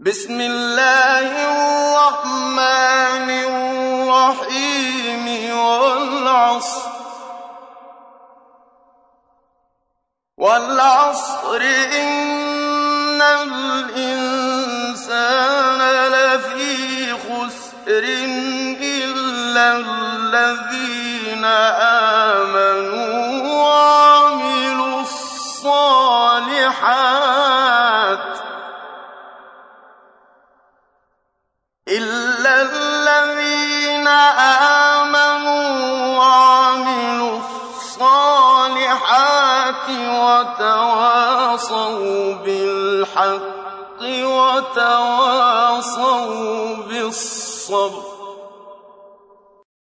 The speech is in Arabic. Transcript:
بسم الله الرحمن الرحيم والعصر. والعصر إن الإنسان لفي خسر إلا الذين آمنوا وعملوا الصالحات. إلا الذين آمنوا وعملوا الصالحات وتواصوا بالحق وتواصوا بالصبر